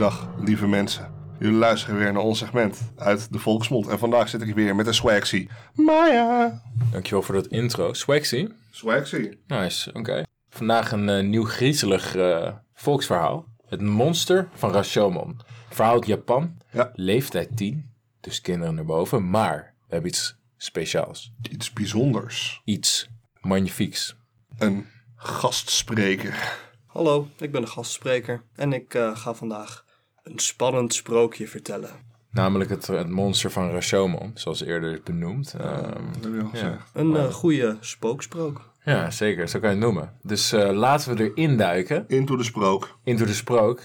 Goedendag, lieve mensen. Jullie luisteren weer naar ons segment uit de volksmond. En vandaag zit ik weer met de Swagsy. Maya. Dankjewel voor dat intro. Swagsy. Swagsy. Nice, oké. Vandaag een eh, nieuw griezelig eh, volksverhaal. Het monster van Rashomon. Verhaal uit Japan. Ja. Leeftijd 10. Dus kinderen erboven. Maar we hebben iets speciaals. Iets bijzonders. Iets magnifieks. Een gastspreker. Hallo, ik ben de gastspreker en ik eh, ga vandaag een spannend sprookje vertellen. Namelijk het, het monster van Rashomon. Zoals eerder is benoemd. Ehm, Dat heb je al gezegd. Een eh, goede spooksprook. ja, zeker. Zo kan je het noemen. Dus eh, laten we erin duiken. Into de sprook. Into de sprook.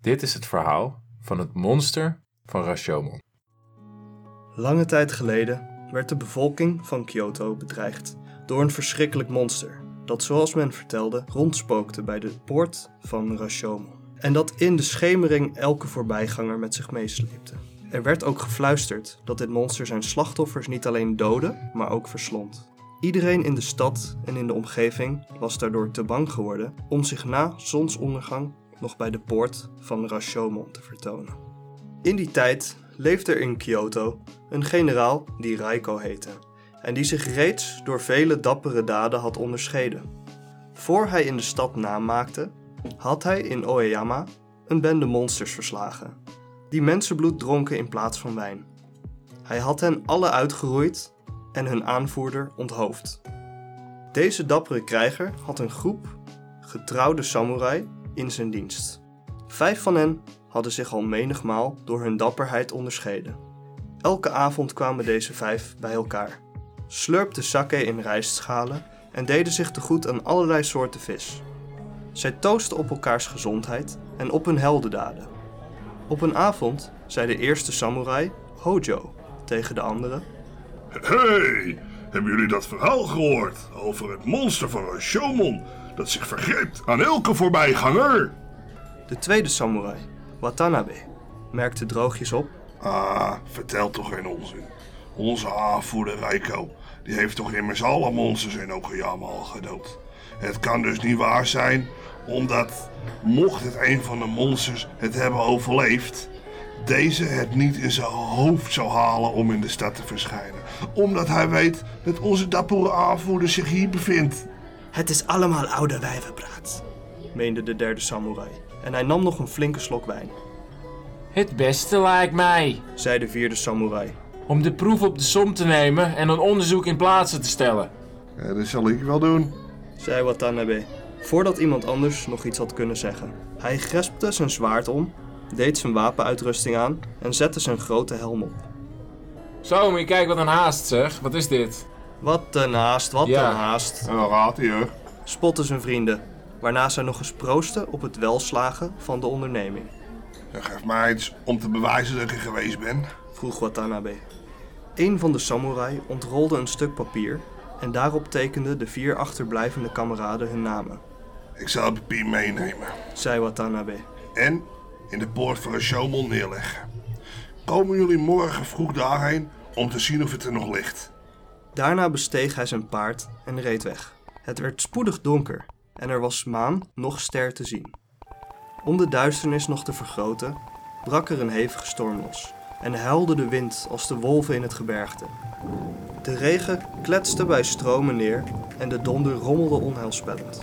Dit is het verhaal van het monster van Rashomon. Lange tijd geleden werd de bevolking van Kyoto bedreigd door een verschrikkelijk monster dat, zoals men vertelde, rondspookte bij de poort van Rashomon. En dat in de schemering elke voorbijganger met zich meesleepte. Er werd ook gefluisterd dat dit monster zijn slachtoffers niet alleen doodde, maar ook verslond. Iedereen in de stad en in de omgeving was daardoor te bang geworden om zich na zonsondergang nog bij de poort van Rashomon te vertonen. In die tijd leefde er in Kyoto een generaal die Raiko heette en die zich reeds door vele dappere daden had onderscheiden. Voor hij in de stad naam maakte, had hij in Oeyama een bende monsters verslagen, die mensenbloed dronken in plaats van wijn. Hij had hen alle uitgeroeid en hun aanvoerder onthoofd. Deze dappere krijger had een groep getrouwde samurai in zijn dienst. Vijf van hen hadden zich al menigmaal door hun dapperheid onderscheiden. Elke avond kwamen deze vijf bij elkaar, slurpten sake in rijstschalen en deden zich te goed aan allerlei soorten vis. Zij toosten op elkaars gezondheid en op hun heldendaden. Op een avond zei de eerste samurai, Hojo, tegen de andere: Hey, hebben jullie dat verhaal gehoord over het monster van Rashomon dat zich vergreep aan elke voorbijganger? De tweede samurai, Watanabe, merkte droogjes op Ah, vertel toch geen onzin. Onze aanvoerder Reiko, die heeft toch immers alle monsters in Okayama al gedood. Het kan dus niet waar zijn, omdat mocht het een van de monsters het hebben overleefd, deze het niet in zijn hoofd zou halen om in de stad te verschijnen. Omdat hij weet dat onze dappere aanvoerder zich hier bevindt. Het is allemaal oude wijvenpraat, meende de derde samurai. En hij nam nog een flinke slok wijn, Het beste lijkt mij zei de vierde samurai. om de proef op de som te nemen en een onderzoek in plaatsen te stellen. Ja, dat zal ik wel doen. Zei Watanabe, voordat iemand anders nog iets had kunnen zeggen. Hij grespte zijn zwaard om, deed zijn wapenuitrusting aan en zette zijn grote helm op. Zo, moet je kijken wat een haast zeg. Wat is dit? Wat een haast, wat Ja. een haast, En dan gaat hij, hoor. spotten zijn vrienden, waarna zij nog eens proosten op het welslagen van de onderneming, Ja, geef mij iets om te bewijzen dat ik er geweest ben. vroeg Watanabe. Een van de samurai ontrolde een stuk papier en daarop tekenden de vier achterblijvende kameraden hun namen, Ik zal het papier meenemen. zei Watanabe. en in de poort van Rashomon neerleggen. Komen jullie morgen vroeg daarheen om te zien of het er nog ligt? Daarna besteeg hij zijn paard en reed weg. Het werd spoedig donker en er was maan nog ster te zien. Om de duisternis nog te vergroten, brak er een hevige storm los en huilde de wind als de wolven in het gebergte. De regen kletste bij stromen neer en de donder rommelde onheilspellend.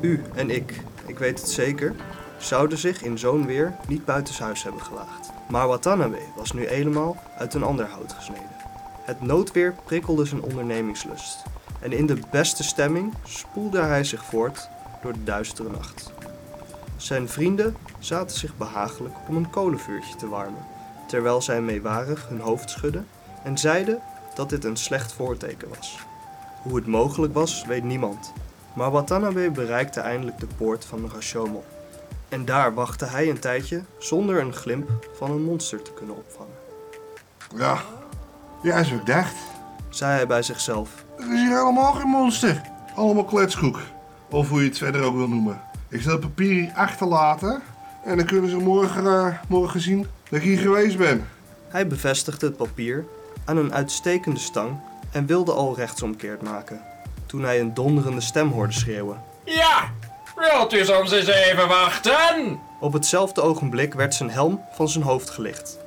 U en ik, ik weet het zeker, zouden zich in zo'n weer niet buitenshuis hebben gelaagd. Maar Watanabe was nu helemaal uit een ander hout gesneden. Het noodweer prikkelde zijn ondernemingslust. En in de beste stemming spoelde hij zich voort door de duistere nacht. Zijn vrienden zaten zich behagelijk om een kolenvuurtje te warmen, terwijl zij meewarig hun hoofd schudden en zeiden dat dit een slecht voorteken was. Hoe het mogelijk was, weet niemand. Maar Watanabe bereikte eindelijk de poort van Rashomon. En daar wachtte hij een tijdje zonder een glimp van een monster te kunnen opvangen. Ja, ja, is wat ik dacht. Zei hij bij zichzelf. Er is hier helemaal geen monster. Allemaal kletskoek. Of hoe je het verder ook wil noemen. Ik zal het papier hier achterlaten. En dan kunnen ze morgen, eh, morgen zien dat ik hier geweest ben. Hij bevestigde het papier aan een uitstekende stang en wilde al rechtsomkeerd maken. Toen hij een donderende stem hoorde schreeuwen. Ja! Wilt u soms eens even wachten? Op hetzelfde ogenblik werd zijn helm van zijn hoofd gelicht.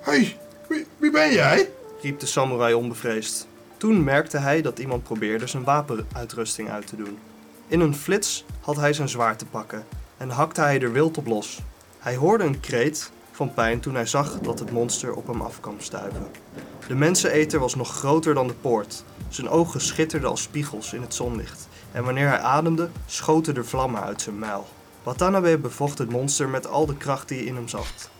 Hé, hey, wie, wie ben jij? riep de samurai onbevreesd. Toen merkte hij dat iemand probeerde zijn wapenuitrusting uit te doen. In een flits had hij zijn zwaard te pakken en hakte hij er wild op los. Hij hoorde een kreet van pijn toen hij zag dat het monster op hem af kwam stuiven. De menseneter was nog groter dan de poort. Zijn ogen schitterden als spiegels in het zonlicht en wanneer hij ademde, schoten er vlammen uit zijn muil. Watanabe bevocht het monster met al de kracht die in hem zat.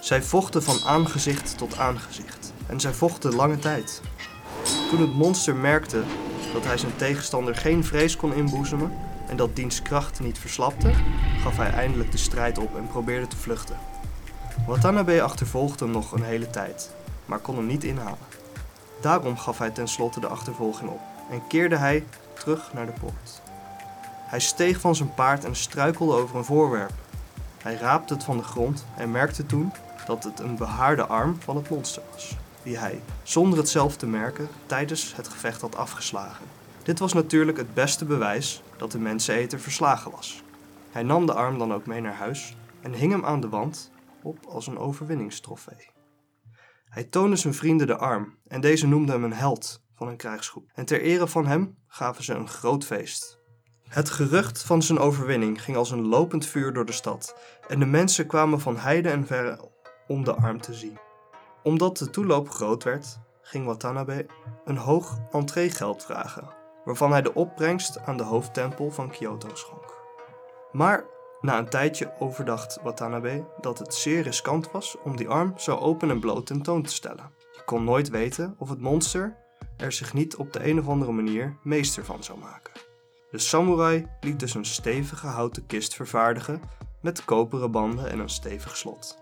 Zij vochten van aangezicht tot aangezicht en zij vochten lange tijd. Toen het monster merkte dat hij zijn tegenstander geen vrees kon inboezemen en dat diens kracht niet verslapte, gaf hij eindelijk de strijd op en probeerde te vluchten. Watanabe achtervolgde hem nog een hele tijd, maar kon hem niet inhalen. Daarom gaf hij tenslotte de achtervolging op en keerde hij terug naar de poort. Hij steeg van zijn paard en struikelde over een voorwerp. Hij raapte het van de grond en merkte toen dat het een behaarde arm van het monster was, die hij, zonder het zelf te merken, tijdens het gevecht had afgeslagen. Dit was natuurlijk het beste bewijs dat de menseneter verslagen was. Hij nam de arm dan ook mee naar huis en hing hem aan de wand op als een overwinningstrofee. Hij toonde zijn vrienden de arm en deze noemden hem een held van een krijgsgroep. En ter ere van hem gaven ze een groot feest. Het gerucht van zijn overwinning ging als een lopend vuur door de stad en de mensen kwamen van heide en verre om de arm te zien. Omdat de toeloop groot werd, ging Watanabe een hoog entreegeld vragen, waarvan hij de opbrengst aan de hoofdtempel van Kyoto schonk. Maar na een tijdje overdacht Watanabe dat het zeer riskant was om die arm zo open en bloot tentoon te stellen. Je kon nooit weten of het monster er zich niet op de een of andere manier meester van zou maken. De samurai liet dus een stevige houten kist vervaardigen met koperen banden en een stevig slot.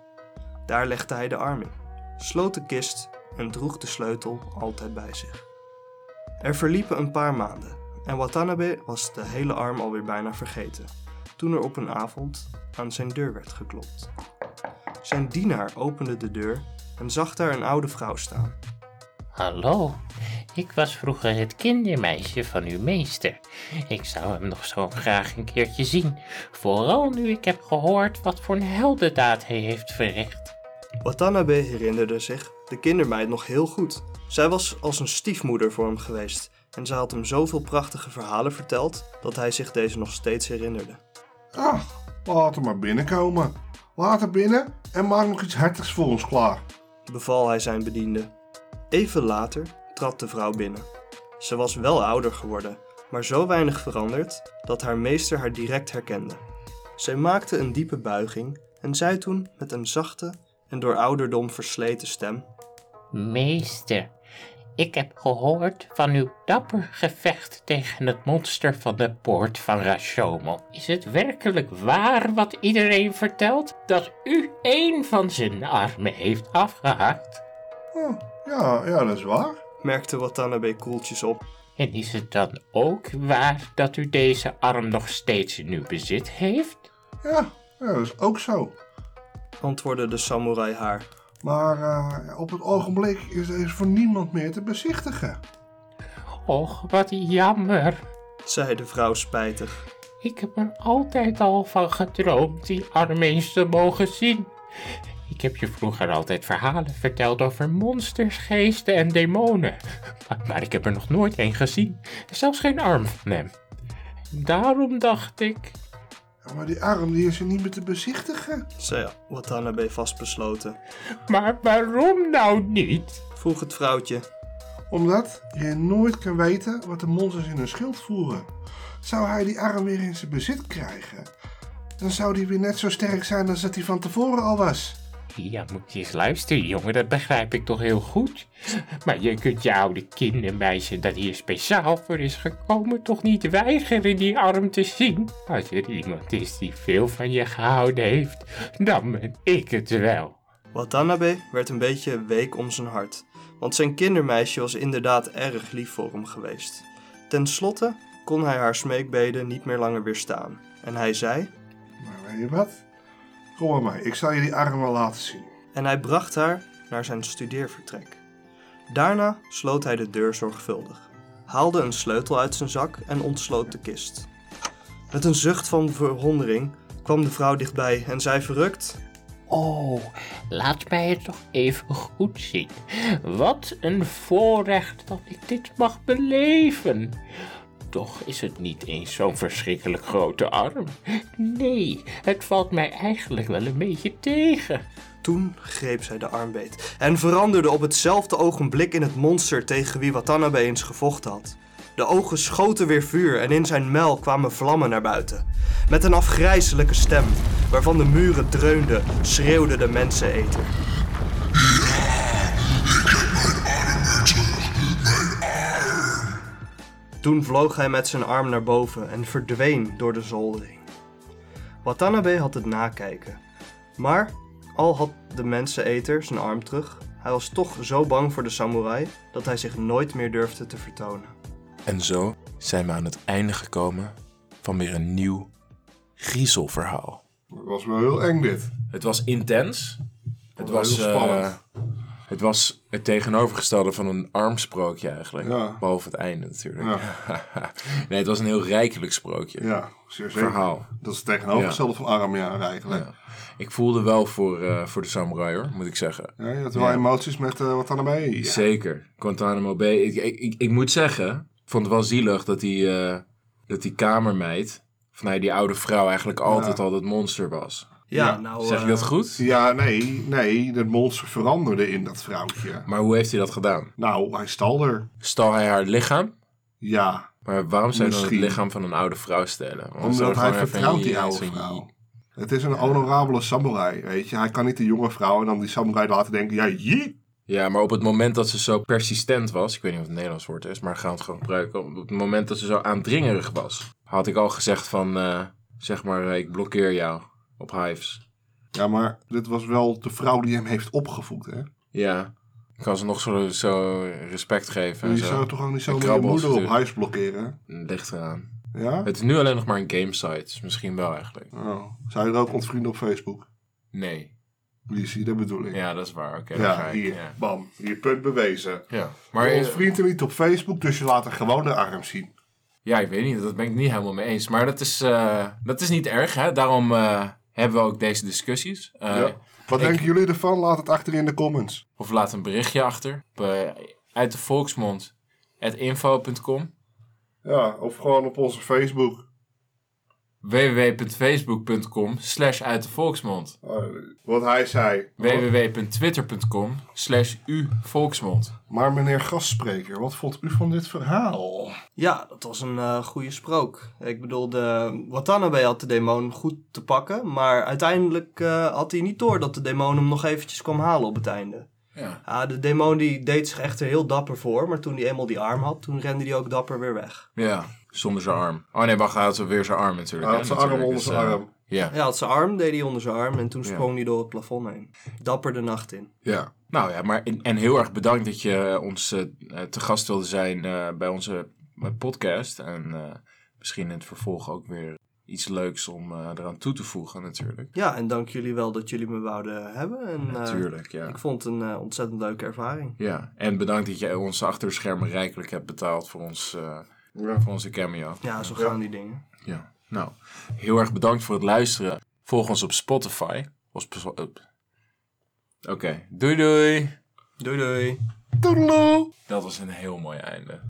Daar legde hij de arm in, sloot de kist en droeg de sleutel altijd bij zich. Er verliepen een paar maanden en Watanabe was de hele arm alweer bijna vergeten, toen er op een avond aan zijn deur werd geklopt. Zijn dienaar opende de deur en zag daar een oude vrouw staan. Hallo, ik was vroeger het kindermeisje van uw meester. Ik zou hem nog zo graag een keertje zien, vooral nu ik heb gehoord wat voor een heldendaad hij heeft verricht. Watanabe herinnerde zich de kindermeid nog heel goed. Zij was als een stiefmoeder voor hem geweest en zij had hem zoveel prachtige verhalen verteld dat hij zich deze nog steeds herinnerde. Ah, laat hem maar binnenkomen. Laat hem binnen en maak nog iets hartigs voor ons klaar. beval hij zijn bediende. Even later trad de vrouw binnen. Ze was wel ouder geworden, maar zo weinig veranderd dat haar meester haar direct herkende. Zij maakte een diepe buiging en zei toen met een zachte en door ouderdom versleten stem: Meester, ik heb gehoord van uw dapper gevecht tegen het monster van de poort van Rashomon. Is het werkelijk waar wat iedereen vertelt? Dat u een van zijn armen heeft afgehakt? Oh, ja, ja, dat is waar. merkte Watanabe koeltjes op. En is het dan ook waar dat u deze arm nog steeds in uw bezit heeft? Ja, ja, dat is ook zo. antwoordde de samurai haar. Maar eh, op het ogenblik is deze voor niemand meer te bezichtigen. Och, wat jammer. zei de vrouw spijtig. Ik heb er altijd al van gedroomd die arm eens te mogen zien. Ik heb je vroeger altijd verhalen verteld over monsters, geesten en demonen. Maar, maar ik heb er nog nooit een gezien. Zelfs geen arm van hem. Daarom dacht ik... Ja, maar die arm die is er niet meer te bezichtigen. zei Watanabe vastbesloten. Maar waarom nou niet? Vroeg het vrouwtje. Omdat je nooit kan weten wat de monsters in hun schild voeren. Zou hij die arm weer in zijn bezit krijgen, dan zou die weer net zo sterk zijn als dat hij van tevoren al was. Ja, moet je eens luisteren, jongen, dat begrijp ik toch heel goed. Maar je kunt je oude kindermeisje dat hier speciaal voor is gekomen toch niet weigeren die arm te zien? Als er iemand is die veel van je gehouden heeft, dan ben ik het wel. Watanabe werd een beetje week om zijn hart, want zijn kindermeisje was inderdaad erg lief voor hem geweest. Ten slotte kon hij haar smeekbeden niet meer langer weerstaan en hij zei Maar weet je wat? Kom maar mee, ik zal je die arm wel laten zien. en hij bracht haar naar zijn studeervertrek. Daarna sloot hij de deur zorgvuldig, haalde een sleutel uit zijn zak en ontsloot de kist. Met een zucht van verwondering kwam de vrouw dichtbij en zei verrukt: Oh, laat mij het toch even goed zien. Wat een voorrecht dat ik dit mag beleven. Toch is het niet eens zo'n verschrikkelijk grote arm. Nee, het valt mij eigenlijk wel een beetje tegen. Toen greep zij de armbeet en veranderde op hetzelfde ogenblik in het monster tegen wie Watanabe eens gevochten had. De ogen schoten weer vuur en in zijn mel kwamen vlammen naar buiten. Met een afgrijzelijke stem, waarvan de muren dreunden, schreeuwde de menseneter. Toen vloog hij met zijn arm naar boven en verdween door de zoldering. Watanabe had het nakijken. Maar al had de menseneter zijn arm terug, hij was toch zo bang voor de samurai dat hij zich nooit meer durfde te vertonen. En zo zijn we aan het einde gekomen van weer een nieuw griezelverhaal. Dat was wel heel eng dit. Het was intens. Het was, heel eh, spannend. Het was het tegenovergestelde van een armsprookje eigenlijk. Ja. Behalve het einde natuurlijk. nee, het was een heel rijkelijk sprookje. Ja, zeer zeker. Verhaal. Dat is het tegenovergestelde van arm, ja, eigenlijk. Ik voelde wel voor, eh, voor de samurai hoor, moet ik zeggen. Ja, je had wel emoties met wat dan ermee. Ja. Zeker. Guantanamo Bay. Ik, ik, ik, ik moet zeggen, ik vond het wel zielig dat die, eh, dat die kamermeid, van nee, die oude vrouw, eigenlijk altijd al dat monster was. Ja, Ja, nou. Zeg ik eh, dat goed? Ja, nee, nee, het monster veranderde in dat vrouwtje. Maar hoe heeft hij dat gedaan? Nou, hij stal er. Stal hij haar lichaam? Ja, Maar waarom zou je dan het lichaam van een oude vrouw stellen? Want omdat zou hij vertrouwt die oude vrouw. Het is een honorabele samurai, weet je. Hij kan niet de jonge vrouw en dan die samurai laten denken, ja, jeet. Ja, maar op het moment dat ze zo persistent was, ik weet niet of het een Nederlands woord is, maar gaan we het gewoon gebruiken. Op het moment dat ze zo aandringerig was, had ik al gezegd van, eh, zeg maar, eh, ik blokkeer jou op hives. Ja, maar dit was wel de vrouw die hem heeft opgevoed, hè. Ja, ik kan ze nog zo, zo respect geven. En Je zo. zou toch ook niet zo je moeder op huis blokkeren? Ligt eraan. Ja? Het is nu alleen nog maar een gamesite, dus misschien wel eigenlijk. Oh. Zou je er ook ontvrienden op Facebook? Nee. Lizzie, dat bedoel ik. Ja, dat is waar. Oké, Ja, hier, Ja. bam. Hier, punt bewezen. ja. Maar je ontvriendt hem niet op Facebook, dus je laat er gewoon de arm zien. Ja, ik weet niet. Dat ben ik niet helemaal mee eens. Maar dat is, eh, dat is niet erg. Hè? Daarom eh, hebben we ook deze discussies. Eh, Ja. Wat ik- denken jullie ervan? Laat het achter in de comments. Of laat een berichtje achter. Op, eh, uit de volksmond. info.com. Ja, of gewoon op onze Facebook. www.facebook.com slash uit de volksmond. Uh, wat hij zei. www.twitter.com slash u volksmond. Maar meneer gastspreker, wat vond u van dit verhaal? Ja, dat was een eh goede sprook. Ik bedoel, de Watanabe had de demon goed te pakken, maar uiteindelijk eh, had hij niet door dat de demon hem nog eventjes kwam halen op het einde. Ja. Ja, de demon die deed zich echter heel dapper voor, maar toen hij eenmaal die arm had, toen rende hij ook dapper weer weg. ja, zonder zijn arm. Oh nee, wacht, hij had zo weer zijn arm natuurlijk. Hij had zijn arm onder zijn Dus, eh, arm. Ja, Hij had zijn arm, deed hij onder zijn arm en toen Ja. sprong hij door het plafond heen. Dapper de nacht in. ja. Nou ja, maar en, en heel erg bedankt dat je ons eh, te gast wilde zijn eh, bij onze podcast. En eh, misschien in het vervolg ook weer iets leuks om eh, eraan toe te voegen natuurlijk. Ja, en dank jullie wel dat jullie me wouden hebben. En, eh, Natuurlijk, ja. Ik vond het een ontzettend leuke ervaring. Ja, en bedankt dat je ons achter de schermen rijkelijk hebt betaald voor, ons, eh, Ja. voor onze cameo. Ja, zo gaan die dingen. Ja, nou, heel erg bedankt voor het luisteren. Volg ons op Spotify. Oké, doei doei. Doei doei. Toedeloe! Dat was een heel mooi einde.